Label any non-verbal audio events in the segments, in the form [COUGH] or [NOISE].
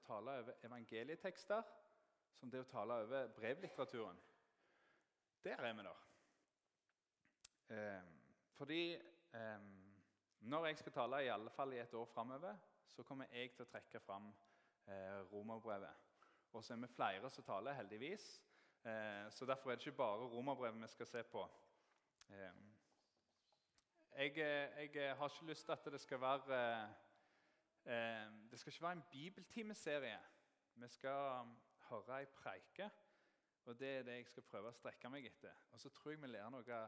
å tale over evangelietekster som det å tale over brevlitteraturen. Der er vi, da. Eh, fordi eh, når jeg skal tale, i alle fall i et år framover, så kommer jeg til å trekke fram eh, romerbrevet. Og så er vi flere som taler, heldigvis. Eh, så derfor er det ikke bare romerbrevet vi skal se på. Eh, jeg, eh, jeg, har ikke lyst til at det skal være Det skal ikke være en bibeltimeserie. Vi skal høre ei preike, og det er det jeg skal prøve å strekke meg etter. Og så tror jeg vi lærer noe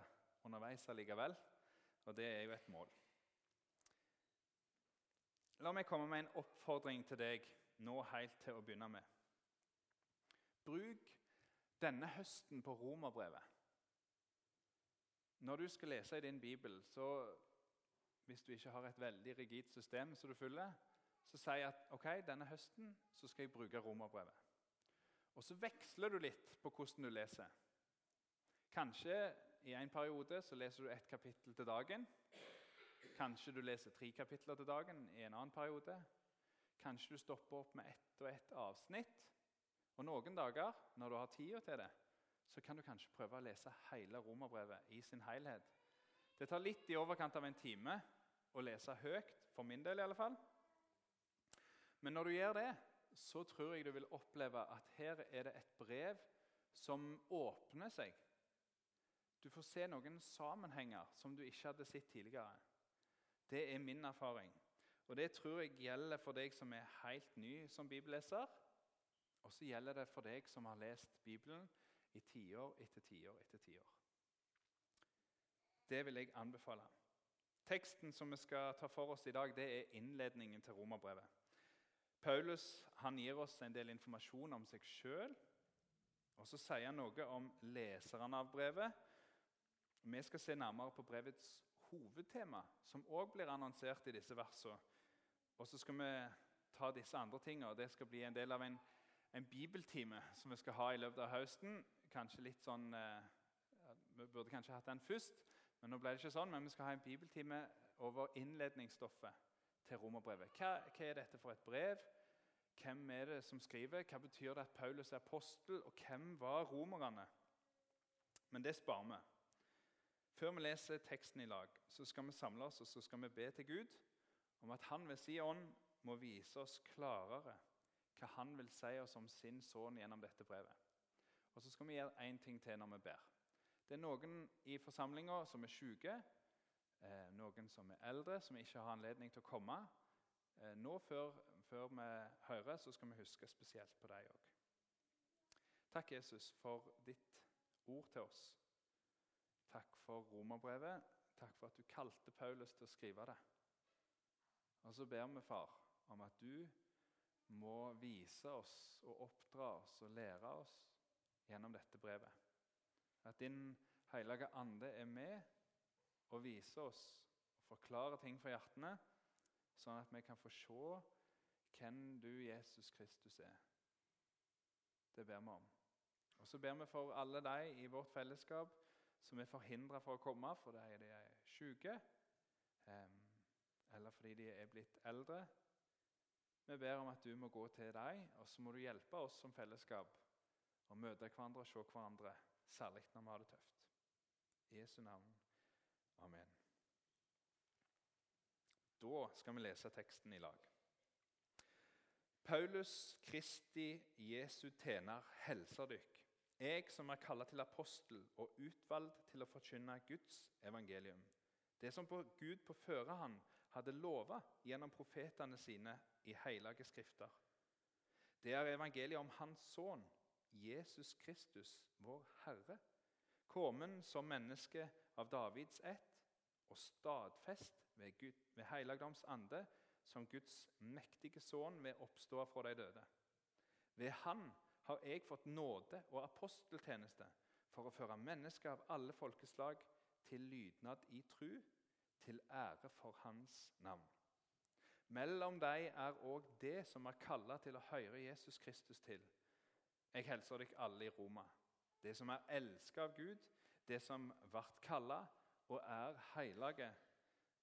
underveis allikevel, og det er jo et mål. La meg komme med en oppfordring til deg nå helt til å begynne med. Bruk denne høsten på romerbrevet. Når du skal lese i din bibel, så hvis du ikke har et veldig rigid system som du følger, så sier jeg at ok, denne høsten så skal jeg bruke romerbrevet. Og så veksler du litt på hvordan du leser. Kanskje i en periode så leser du ett kapittel til dagen. Kanskje du leser tre kapitler til dagen i en annen periode. Kanskje du stopper opp med ett og ett avsnitt. Og Noen dager når du har tida til det, så kan du kanskje prøve å lese hele romerbrevet i sin helhet. Det tar litt i overkant av en time å lese høyt, for min del i alle fall. Men når du gjør det, så tror jeg du vil oppleve at her er det et brev som åpner seg du får se noen sammenhenger som du ikke hadde sett tidligere. Det er min erfaring. Og Det tror jeg gjelder for deg som er helt ny som bibelleser. Og så gjelder det for deg som har lest Bibelen i tiår etter tiår etter tiår. Det vil jeg anbefale. Teksten som vi skal ta for oss i dag, det er innledningen til romerbrevet. Paulus han gir oss en del informasjon om seg sjøl. Og så sier han noe om leserne av brevet, vi skal se nærmere på brevets hovedtema, som òg blir annonsert i disse versene. Og så skal vi ta disse andre tingene, og det skal bli en del av en, en bibeltime som vi skal ha i løpet av høsten. Kanskje litt sånn, eh, Vi burde kanskje hatt den først, men nå ble det ikke sånn. Men vi skal ha en bibeltime over innledningsstoffet til romerbrevet. Hva, hva er dette for et brev? Hvem er det som skriver? Hva betyr det at Paulus er apostel? Og hvem var romerne? Men det sparer vi. Før vi leser teksten i lag, så skal vi samle oss og så skal vi be til Gud om at Han ved sin ånd må vise oss klarere hva Han vil si oss om sin sønn gjennom dette brevet. Og Så skal vi gjøre én ting til når vi ber. Det er noen i forsamlinga som er syke, eh, noen som er eldre, som ikke har anledning til å komme. Eh, nå før, før vi hører, så skal vi huske spesielt på deg òg. Takk, Jesus, for ditt ord til oss. Takk for romerbrevet. Takk for at du kalte Paulus til å skrive det. Og så ber vi, far, om at du må vise oss og oppdra oss og lære oss gjennom dette brevet. At din hellige ande er med og viser oss og forklarer ting for hjertene, sånn at vi kan få se hvem du, Jesus Kristus, er. Det ber vi om. Og så ber vi for alle de i vårt fellesskap som er forhindra for å komme fordi de er syke, eller fordi de er blitt eldre. Vi ber om at du må gå til dem, og så må du hjelpe oss som fellesskap å møte hverandre og se hverandre, særlig når vi har det tøft. I Jesu navn. Amen. Da skal vi lese teksten i lag. Paulus Kristi Jesu tjener helser dykk jeg som er kalla til apostel og utvalgt til å forkynne Guds evangelium. Det som på Gud på førehånd hadde lova gjennom profetene sine i hellige skrifter. Det er evangeliet om Hans sønn, Jesus Kristus, vår Herre, kommet som menneske av Davids ett og stadfest ved, Gud, ved helligdoms ande som Guds mektige sønn ved oppstå fra de døde. Ved Han har jeg fått nåde og aposteltjeneste for å føre mennesker av alle folkeslag til lydnad i tru, til ære for Hans navn. Mellom dem er òg det som er kalla til å høre Jesus Kristus til. Jeg hilser dere alle i Roma. Det som er elska av Gud, det som vart kalla og er heilage.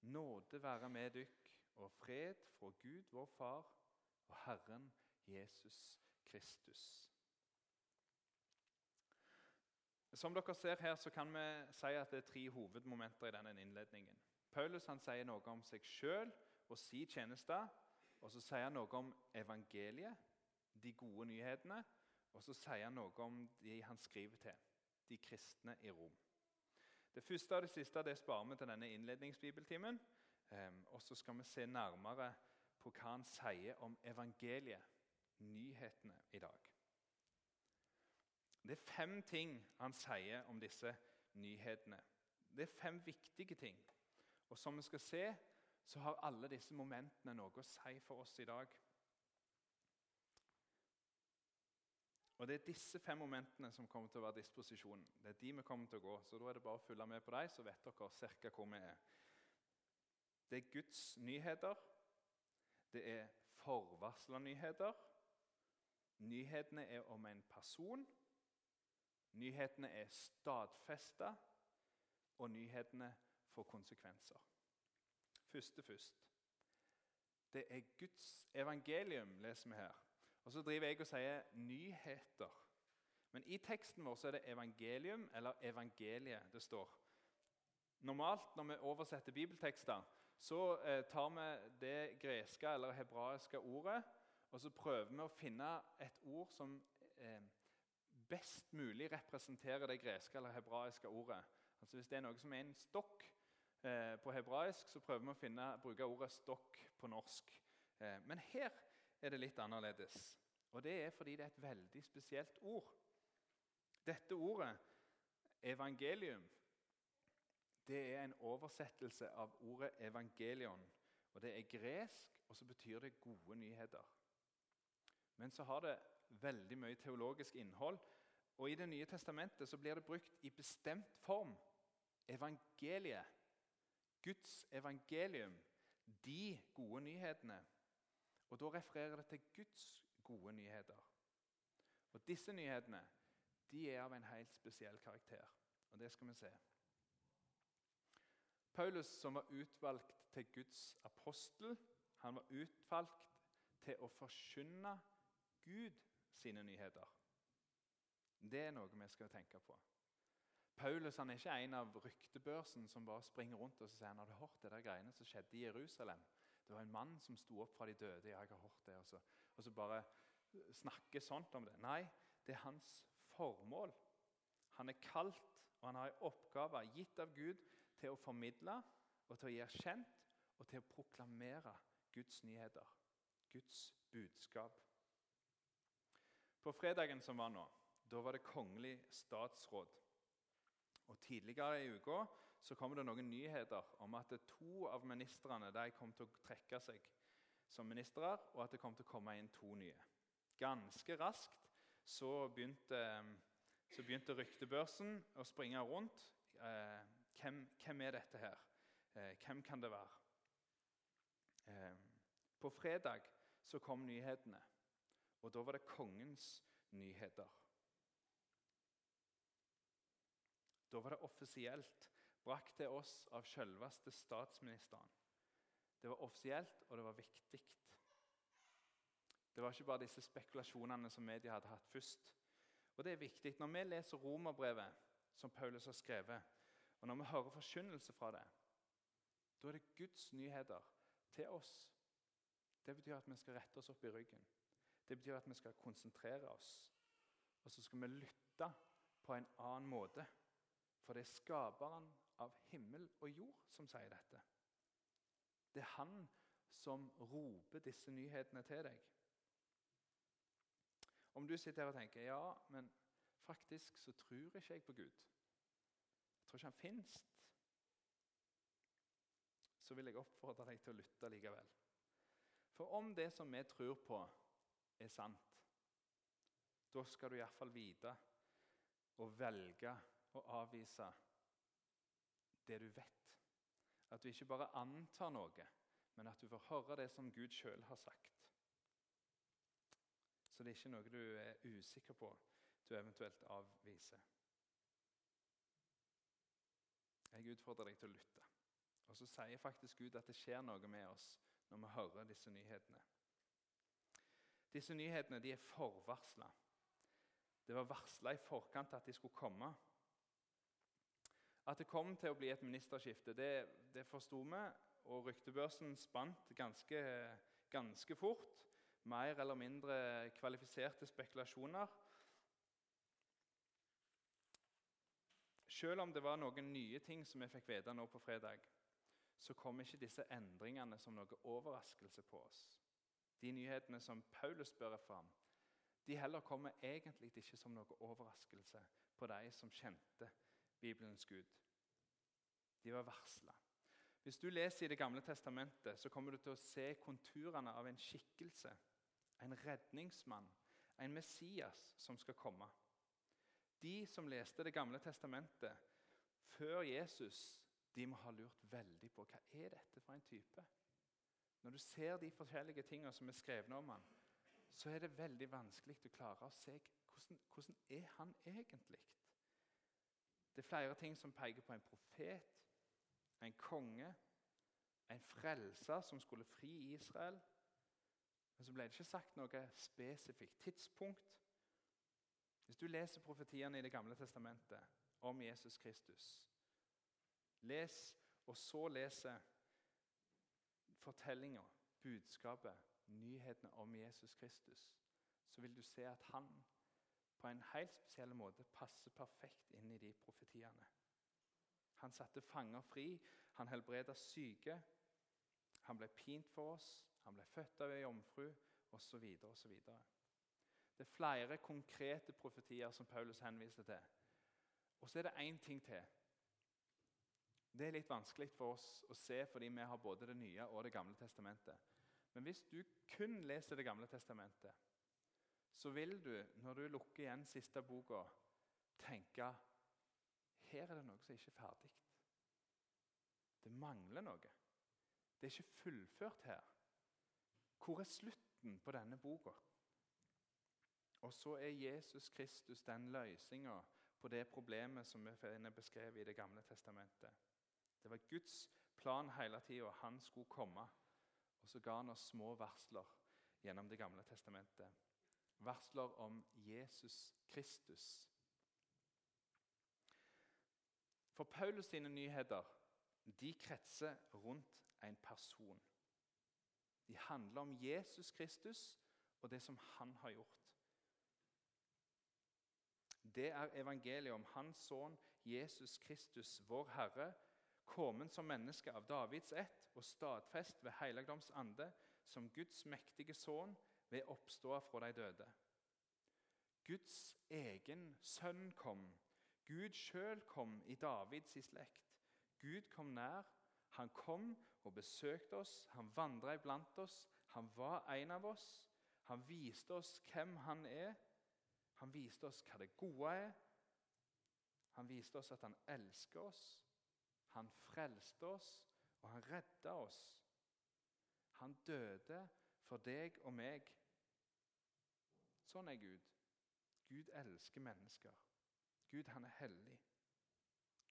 Nåde være med dykk og fred fra Gud vår Far og Herren Jesus Kristus. Som dere ser her, så kan vi si at det er tre hovedmomenter i denne innledningen. Paulus han sier noe om seg sjøl og si tjeneste. Og så sier han noe om evangeliet, de gode nyhetene. Og så sier han noe om de han skriver til, de kristne i Rom. Det første og det siste det sparer vi til denne innledningsbibeltimen. Um, og så skal vi se nærmere på hva han sier om evangeliet, nyhetene, i dag. Det er fem ting han sier om disse nyhetene. Det er fem viktige ting. Og som vi skal se, så har alle disse momentene noe å si for oss i dag. Og Det er disse fem momentene som kommer til å være disposisjonen. Det er de vi kommer til å gå, så Da er det bare å følge med på dem, så vet dere ca. hvor vi er. Det er Guds nyheter. Det er forvarsla nyheter. Nyhetene er om en person. Nyhetene er stadfesta, og nyhetene får konsekvenser. Første først. Det er Guds evangelium, leser vi her. Og Så driver jeg og sier nyheter. Men i teksten vår er det evangelium eller evangeliet det står. Normalt når vi oversetter bibeltekster, så eh, tar vi det greske eller hebraiske ordet og så prøver vi å finne et ord som eh, best mulig representerer det greske eller hebraiske ordet. Altså Hvis det er noe som er en stokk eh, på hebraisk, så prøver vi å finne, bruke ordet 'stokk' på norsk. Men her er det litt annerledes. Og det er fordi det er et veldig spesielt ord. Dette ordet, evangelium, det er en oversettelse av ordet evangelion. Og Det er gresk, og så betyr det gode nyheter. Men så har det veldig mye teologisk innhold. Og I Det nye testamentet så blir det brukt i bestemt form. Evangeliet. Guds evangelium. De gode nyhetene. Og Da refererer det til Guds gode nyheter. Og Disse nyhetene de er av en helt spesiell karakter. Og Det skal vi se. Paulus, som var utvalgt til Guds apostel, han var utvalgt til å forkynne Gud sine nyheter. Det er noe vi skal tenke på. Paulus han er ikke en av ryktebørsen som bare springer rundt og sier han, har du hørt det der greiene som skjedde i Jerusalem. Det var en mann som sto opp fra de døde. jeg har hørt det, og så, og så bare snakke sånt om det. Nei, det er hans formål. Han er kalt, og han har en oppgave gitt av Gud til å formidle og til å gjøre kjent og til å proklamere Guds nyheter, Guds budskap. På fredagen som var nå, da var det kongelig statsråd. Og Tidligere i uka så kom det noen nyheter om at to av ministrene de kom til å trekke seg som ministre, og at det kom til å komme inn to nye. Ganske raskt så begynte, så begynte ryktebørsen å springe rundt. Eh, hvem, hvem, er dette her? Eh, hvem kan det være? Eh, på fredag så kom nyhetene. Og da var det kongens nyheter. Da var det offisielt brakt til oss av selveste statsministeren. Det var offisielt, og det var viktig. Det var ikke bare disse spekulasjonene som media hadde hatt først. Og det er viktig. Når vi leser romerbrevet, som Paulus har skrevet, og når vi hører forkynnelse fra det, da er det Guds nyheter til oss. Det betyr at vi skal rette oss opp i ryggen. Det betyr at vi skal konsentrere oss. Og så skal vi lytte på en annen måte. For det er skaperen av himmel og jord som sier dette. Det er han som roper disse nyhetene til deg. Om du sitter her og tenker ja, men faktisk så tror ikke jeg på Gud. Jeg tror ikke han fins. Så vil jeg oppfordre deg til å lytte likevel. For om det som vi tror på, er sant, da skal du iallfall vite og velge å avvise det du vet. At du ikke bare antar noe, men at du får høre det som Gud sjøl har sagt. Så det er ikke noe du er usikker på du eventuelt avviser. Jeg utfordrer deg til å lytte. Og så sier faktisk Gud at det skjer noe med oss når vi hører disse nyhetene. Disse nyhetene de er forvarsla. Det var varsla i forkant at de skulle komme. At det kom til å bli et ministerskifte, det, det forsto vi. Og ryktebørsen spant ganske, ganske fort. Mer eller mindre kvalifiserte spekulasjoner. Selv om det var noen nye ting som vi fikk vite nå på fredag, så kom ikke disse endringene som noe overraskelse på oss. De nyhetene som Paulus bærer fram, de heller kommer egentlig ikke som noe overraskelse på de som kjente Bibelens Gud. De var varsla. Hvis du leser i Det gamle testamentet, så kommer du til å se konturene av en skikkelse. En redningsmann, en Messias, som skal komme. De som leste Det gamle testamentet før Jesus, de må ha lurt veldig på hva er dette for en type. Når du ser de forskjellige tingene som er skrevet om han, så er det veldig vanskelig å klare å se hvordan, hvordan er han egentlig. Det er flere ting som peker på en profet, en konge, en frelser som skulle fri Israel. Men så ble det ikke sagt noe spesifikt tidspunkt. Hvis du leser profetiene i Det gamle testamentet om Jesus Kristus Les, og så leser fortellinga, budskapet, nyhetene om Jesus Kristus, så vil du se at han på en helt spesiell måte passer perfekt inn i de profetiene. Han satte fanger fri, han helbreda syke, han ble pint for oss, han ble født av ei jomfru osv. osv. Det er flere konkrete profetier som Paulus henviser til. Og så er det én ting til. Det er litt vanskelig for oss å se fordi vi har både Det nye og Det gamle testamentet. Men hvis du kun leser Det gamle testamentet, så vil du, når du lukker igjen siste boka, tenke her er det noe som ikke er ferdig. Det mangler noe. Det er ikke fullført her. Hvor er slutten på denne boka? Og så er Jesus Kristus den løsninga på det problemet som vi finner beskrevet i Det gamle testamentet. Det var Guds plan hele tida. Han skulle komme. Og så ga han oss små varsler gjennom Det gamle testamentet. Varsler om Jesus Kristus. For Paulus sine nyheter de kretser rundt en person. De handler om Jesus Kristus og det som han har gjort. Det er evangeliet om hans sønn Jesus Kristus, vår Herre, kommet som menneske av Davids ett og stadfest ved helligdoms ande som Guds mektige sønn ved oppståa fra de døde. Guds egen sønn kom. Gud sjøl kom i Davids slekt. Gud kom nær. Han kom og besøkte oss. Han vandra iblant oss. Han var en av oss. Han viste oss hvem han er. Han viste oss hva det gode er. Han viste oss at han elsker oss. Han frelste oss, og han redda oss. Han døde for deg og meg. Sånn er Gud. Gud elsker mennesker. Gud, han er hellig.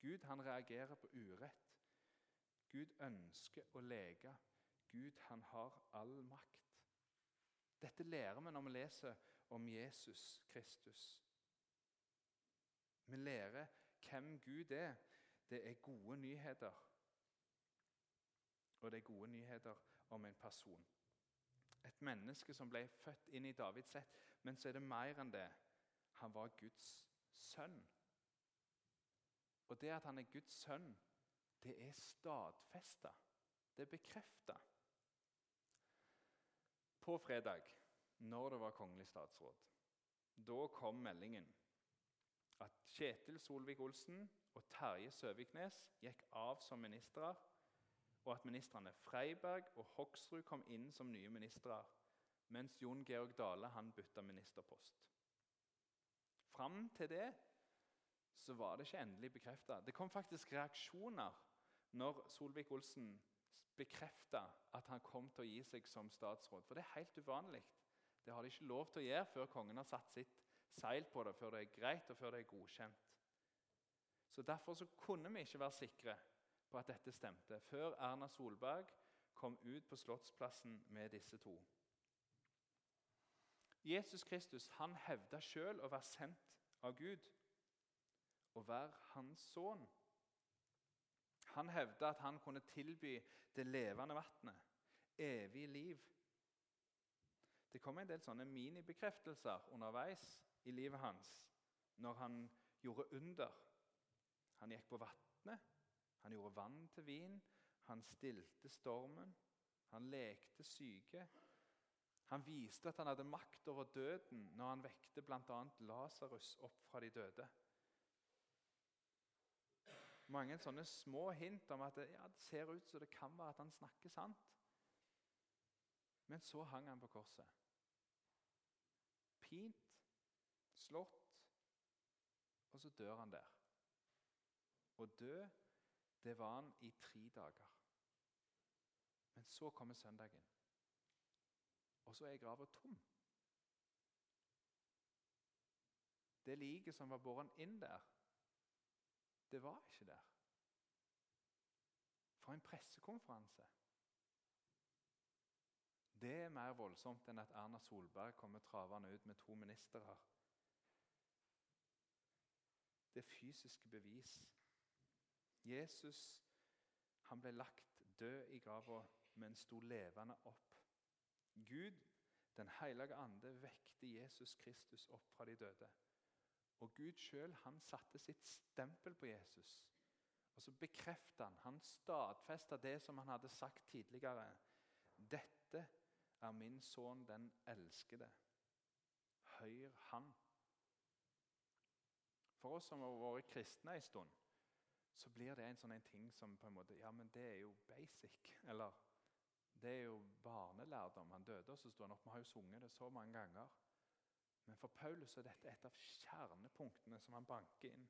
Gud han reagerer på urett. Gud ønsker å leke. Gud han har all makt. Dette lærer vi når vi leser om Jesus Kristus. Vi lærer hvem Gud er. Det er gode nyheter. Og det er gode nyheter om en person. Et menneske som ble født inn i Davids ett. Men så er det mer enn det. Han var Guds sønn. Og det at han er Guds sønn, det er stadfesta. Det er bekrefta. På fredag, når det var kongelig statsråd, da kom meldingen at Kjetil Solvik-Olsen og Terje Søviknes gikk av som ministre, og at ministrene Freiberg og Hoksrud kom inn som nye ministre, mens Jon Georg Dale han bytta ministerpost. Fram til det så var det ikke endelig bekrefta. Det kom faktisk reaksjoner når Solvik-Olsen bekrefta at han kom til å gi seg som statsråd. For det er helt uvanlig. Det har de ikke lov til å gjøre før kongen har satt sitt seil på det, før det er greit og før det er godkjent. Så Derfor så kunne vi ikke være sikre på at dette stemte, før Erna Solberg kom ut på Slottsplassen med disse to. Jesus Kristus han hevda sjøl å være sendt av Gud, å være hans sønn. Han hevda at han kunne tilby det levende vannet, evig liv. Det kom en del sånne minibekreftelser underveis i livet hans når han gjorde under. Han gikk på vannet, han gjorde vann til vin, han stilte stormen, han lekte syke. Han viste at han hadde makt over døden når han vekte bl.a. Lasarus opp fra de døde. Mange sånne små hint om at det, ja, det ser ut som det kan være at han snakker sant. Men så hang han på korset. Pint, slått, og så dør han der. Og dø, det var han i tre dager. Men så kommer søndagen, og så er grava tom. Det liket som var båret inn der, det var ikke der. For en pressekonferanse! Det er mer voldsomt enn at Erna Solberg kommer travende ut med to ministre. Det fysiske bevis. Jesus han ble lagt død i grava men sto levende opp. Gud, Den hellige ande, vekte Jesus Kristus opp fra de døde. Og Gud sjøl satte sitt stempel på Jesus. Og så bekreftet han, han stadfesta det som han hadde sagt tidligere. Dette er min sønn, den elskede. Hør han. For oss som har vært kristne en stund, så blir det en sånn en ting som på en måte, ja, men det er jo basic. [LAUGHS] Eller det er jo barnelærdom. Han døde, og så sto han opp. Vi har jo sunget det så mange ganger. Men for Paulus er dette et av kjernepunktene som han banker inn.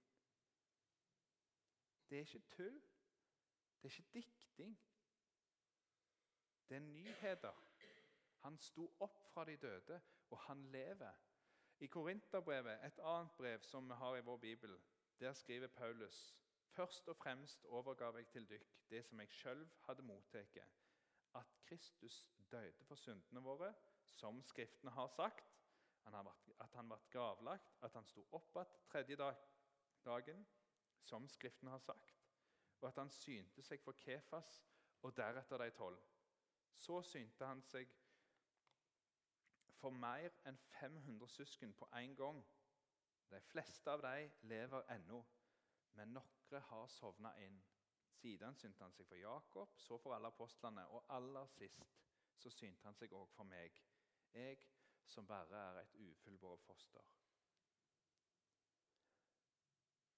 Det er ikke tull. Det er ikke dikting. Det er nyheter. Han sto opp fra de døde, og han lever. I Korinterbrevet, et annet brev som vi har i vår bibel, der skriver Paulus Først og fremst overgav jeg til dykk det som jeg sjøl hadde mottatt, at Kristus døde for syndene våre, som Skriftene har sagt, at han ble gravlagt, at han sto opp igjen tredje dagen, som Skriftene har sagt, og at han synte seg for Kefas og deretter de tolv. Så synte han seg for mer enn 500 søsken på én gang. De fleste av dem lever ennå, men noen har sovna inn. Siden synte han seg for Jakob, så for alle apostlene, og aller sist så synte han seg òg for meg, jeg som bare er et ufullbåret foster.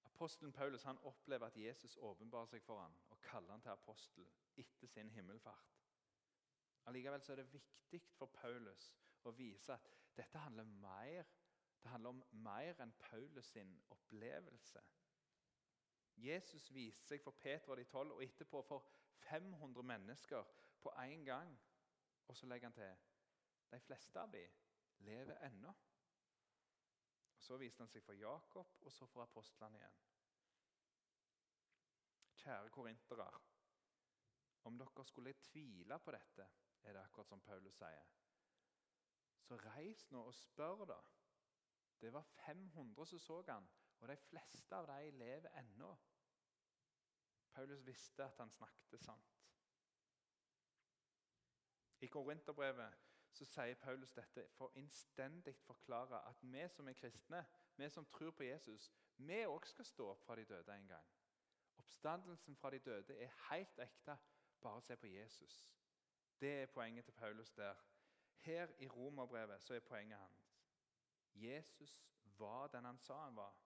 Apostelen Paulus han opplever at Jesus åpenbarer seg for ham og kaller han til apostel etter sin himmelfart. Allikevel er det viktig for Paulus å vise at dette handler mer det handler om mer enn Paulus sin opplevelse. Jesus viste seg for Peter og de tolv, og etterpå for 500 mennesker på én gang. Og så legger han til de fleste av dem lever ennå. Og Så viste han seg for Jakob, og så for apostlene igjen. Kjære korintere. Om dere skulle tvile på dette, er det akkurat som Paulus sier. Så reis nå og spør, da. Det var 500 som så han, og de fleste av dem lever ennå. Paulus visste at han snakket sant. I Korinterbrevet så sier Paulus dette for innstendig forklare at vi som er kristne, vi som tror på Jesus, vi òg skal stå opp fra de døde en gang. Oppstandelsen fra de døde er helt ekte. Bare se på Jesus. Det er poenget til Paulus der. Her i Romerbrevet så er poenget hans. Jesus var den han sa han var.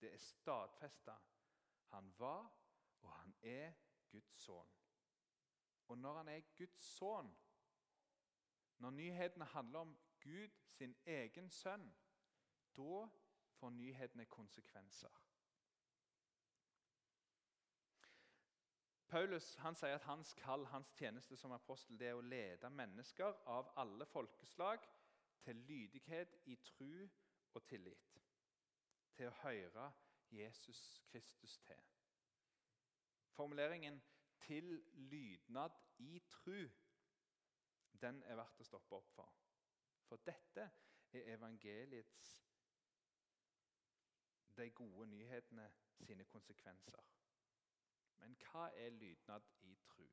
Det er stadfesta. Han var, og han er Guds sønn. Og når han er Guds sønn, når nyhetene handler om Gud sin egen sønn, da får nyhetene konsekvenser. Paulus han sier at hans kall, hans tjeneste som apostel, det er å lede mennesker av alle folkeslag til lydighet i tru og tillit. Til å høre Jesus Kristus til. Formuleringen 'til lydnad i tru' den er verdt å stoppe opp for. For dette er evangeliets de gode nyhetene sine konsekvenser. Men hva er lydnad i tru?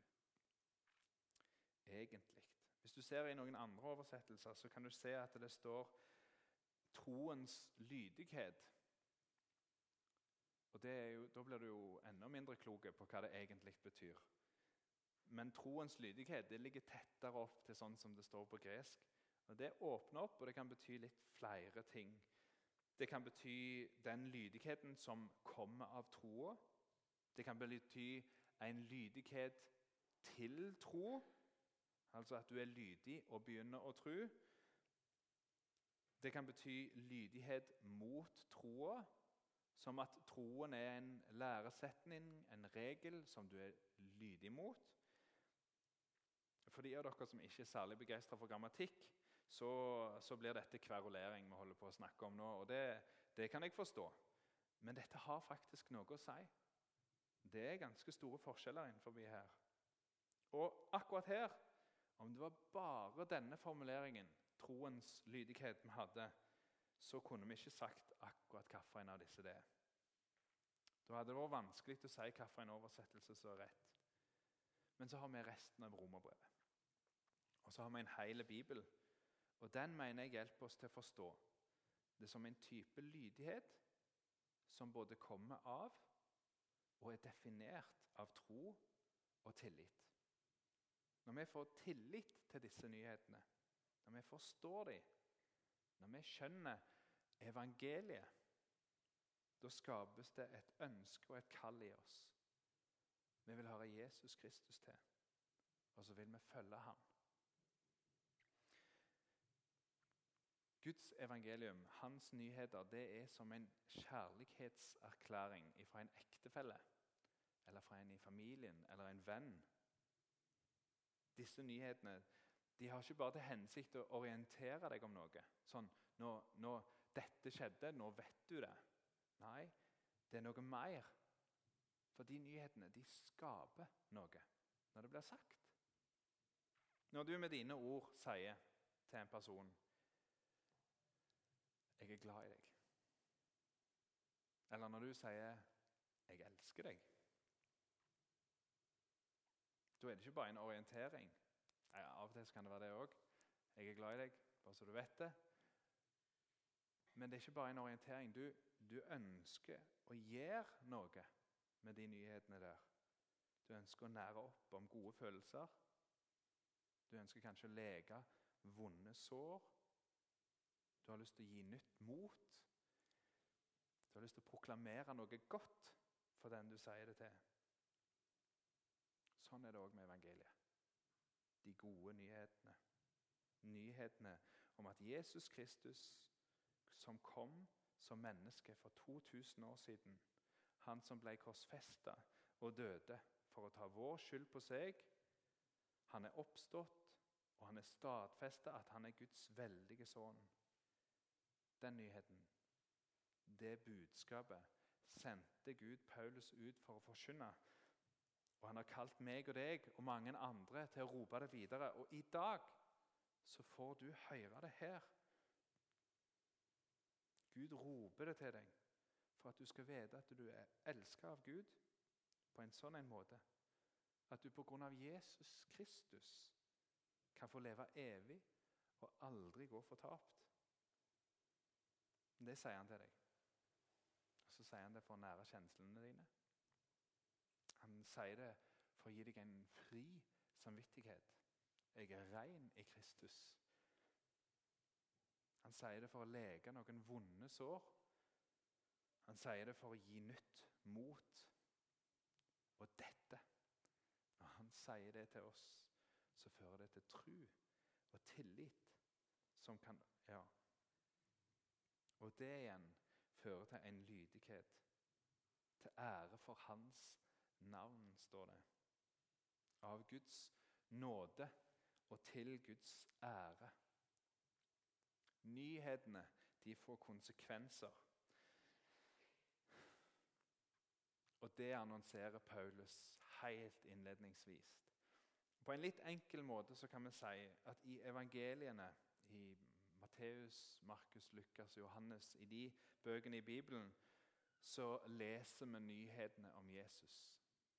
Egentlig. Hvis du ser i noen andre oversettelser, så kan du se at det står troens lydighet. Og jo, Da blir du jo enda mindre klok på hva det egentlig betyr. Men troens lydighet det ligger tettere opp til sånn som det står på gresk. Og Det åpner opp, og det kan bety litt flere ting. Det kan bety den lydigheten som kommer av troa. Det kan bety en lydighet til tro, altså at du er lydig og begynner å tro. Det kan bety lydighet mot troa, som at troen er en læresetning, en regel, som du er lydig mot. For de av dere som ikke er særlig begeistra for grammatikk, så, så, blir dette kverulering vi holder på å snakke om nå. og det, det kan jeg forstå. Men dette har faktisk noe å si. Det er ganske store forskjeller innenfor her. Og akkurat her, om det var bare denne formuleringen, troens lydighet, vi hadde, så kunne vi ikke sagt akkurat hvilken av disse det er. Da hadde det vært vanskelig å si hvilken oversettelse som er rett. Men så har vi resten av romerbrevet. Og så har vi en hel bibel. Og Den mener jeg hjelper oss til å forstå det som en type lydighet som både kommer av og er definert av tro og tillit. Når vi får tillit til disse nyhetene, når vi forstår dem, når vi skjønner evangeliet, da skapes det et ønske og et kall i oss. Vi vil høre Jesus Kristus til, og så vil vi følge ham. Guds evangelium, hans nyheter, det er som en kjærlighetserklæring fra en ektefelle eller fra en i familien eller en venn. Disse nyhetene de har ikke bare til hensikt å orientere deg om noe. Sånn nå, nå, 'Dette skjedde, nå vet du det.' Nei, det er noe mer. For de nyhetene de skaper noe når det blir sagt. Når du med dine ord sier til en person 'Jeg er glad i deg', eller når du sier 'Jeg elsker deg', da er det ikke bare en orientering. Av og til kan det være det òg. 'Jeg er glad i deg', bare så du vet det. Men det er ikke bare en orientering. Du, du ønsker å gjøre noe med de nyhetene der. Du ønsker å nære opp om gode følelser. Du ønsker kanskje å lege vonde sår. Du har lyst til å gi nytt mot. Du har lyst til å proklamere noe godt for den du sier det til. Sånn er det òg med evangeliet. De gode nyhetene. Nyhetene om at Jesus Kristus, som kom som menneske for 2000 år siden, han som ble korsfesta og døde for å ta vår skyld på seg, han er oppstått, og han er stadfesta at han er Guds veldige sønn. Den nyheten, det budskapet, sendte Gud Paulus ut for å forkynne. Og han har kalt meg og deg og mange andre til å rope det videre. Og i dag så får du høre det her. Gud roper det til deg for at du skal vite at du er elsket av Gud på en sånn en måte at du pga. Jesus Kristus kan få leve evig og aldri gå fortapt. Det sier han til deg. Og Så sier han det for å nære kjenslene dine. Han sier det for å gi deg en fri samvittighet. Jeg er ren i Kristus. Han sier det for å lege noen vonde sår. Han sier det for å gi nytt mot. Og dette, når han sier det til oss, så fører det til tru og tillit som kan ja, og det igjen fører til en lydighet. Til ære for hans navn, står det. Av Guds nåde og til Guds ære. Nyhetene de får konsekvenser. Og det annonserer Paulus helt innledningsvis. På en litt enkel måte så kan vi si at i evangeliene, i Matteus, Markus, Lukas og Johannes, i de bøkene i Bibelen, så leser vi nyhetene om Jesus.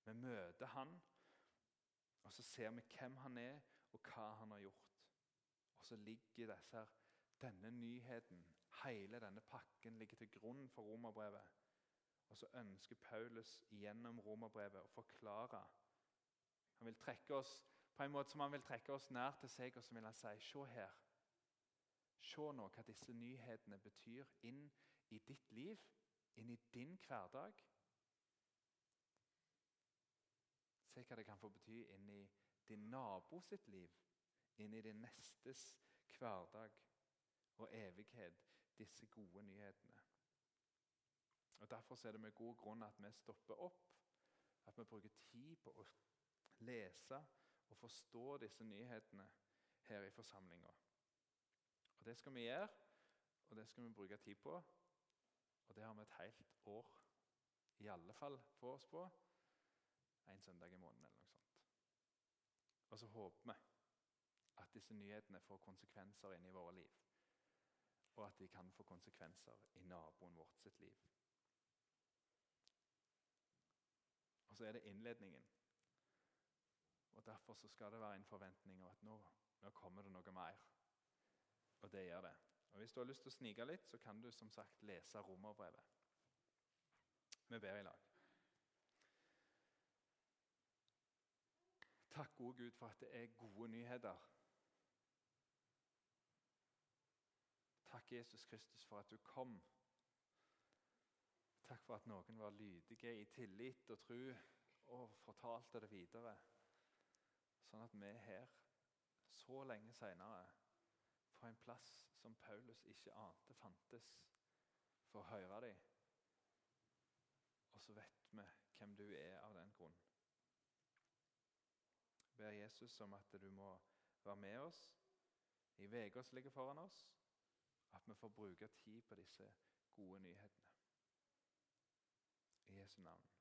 Vi møter han, og så ser vi hvem han er, og hva han har gjort. Og så ligger disse, denne nyheten, hele denne pakken, ligger til grunn for romerbrevet. Og så ønsker Paulus gjennom romerbrevet å forklare. Han vil trekke oss på en måte som han vil trekke oss nær til seg, og så vil han si Se her. Se nå hva disse nyhetene betyr inn i ditt liv, inn i din hverdag. Se hva det kan få bety inn i din nabo sitt liv, inn i din nestes hverdag og evighet, disse gode nyhetene. Og Derfor er det med god grunn at vi stopper opp, at vi bruker tid på å lese og forstå disse nyhetene her i forsamlinga. Det skal vi gjøre, og det skal vi bruke tid på. Og det har vi et helt år i alle fall på oss på. En søndag i måneden eller noe sånt. Og så håper vi at disse nyhetene får konsekvenser inn i våre liv. Og at de kan få konsekvenser i naboen vårt sitt liv. Og så er det innledningen. Og Derfor så skal det være en forventning om at nå, nå kommer det noe mer. Og det gjør det. Og Hvis du har lyst til å snike litt, så kan du som sagt lese romerbrevet. Vi ber i lag. Takk, gode Gud, for at det er gode nyheter. Takk, Jesus Kristus, for at du kom. Takk for at noen var lydige i tillit og tro og fortalte det videre. Sånn at vi her, så lenge seinere, på en plass som Paulus ikke ante fantes, får høre dem. Og så vet vi hvem du er av den grunn. Ber Jesus om at du må være med oss i uka som ligger foran oss, at vi får bruke tid på disse gode nyhetene. I Jesu navn.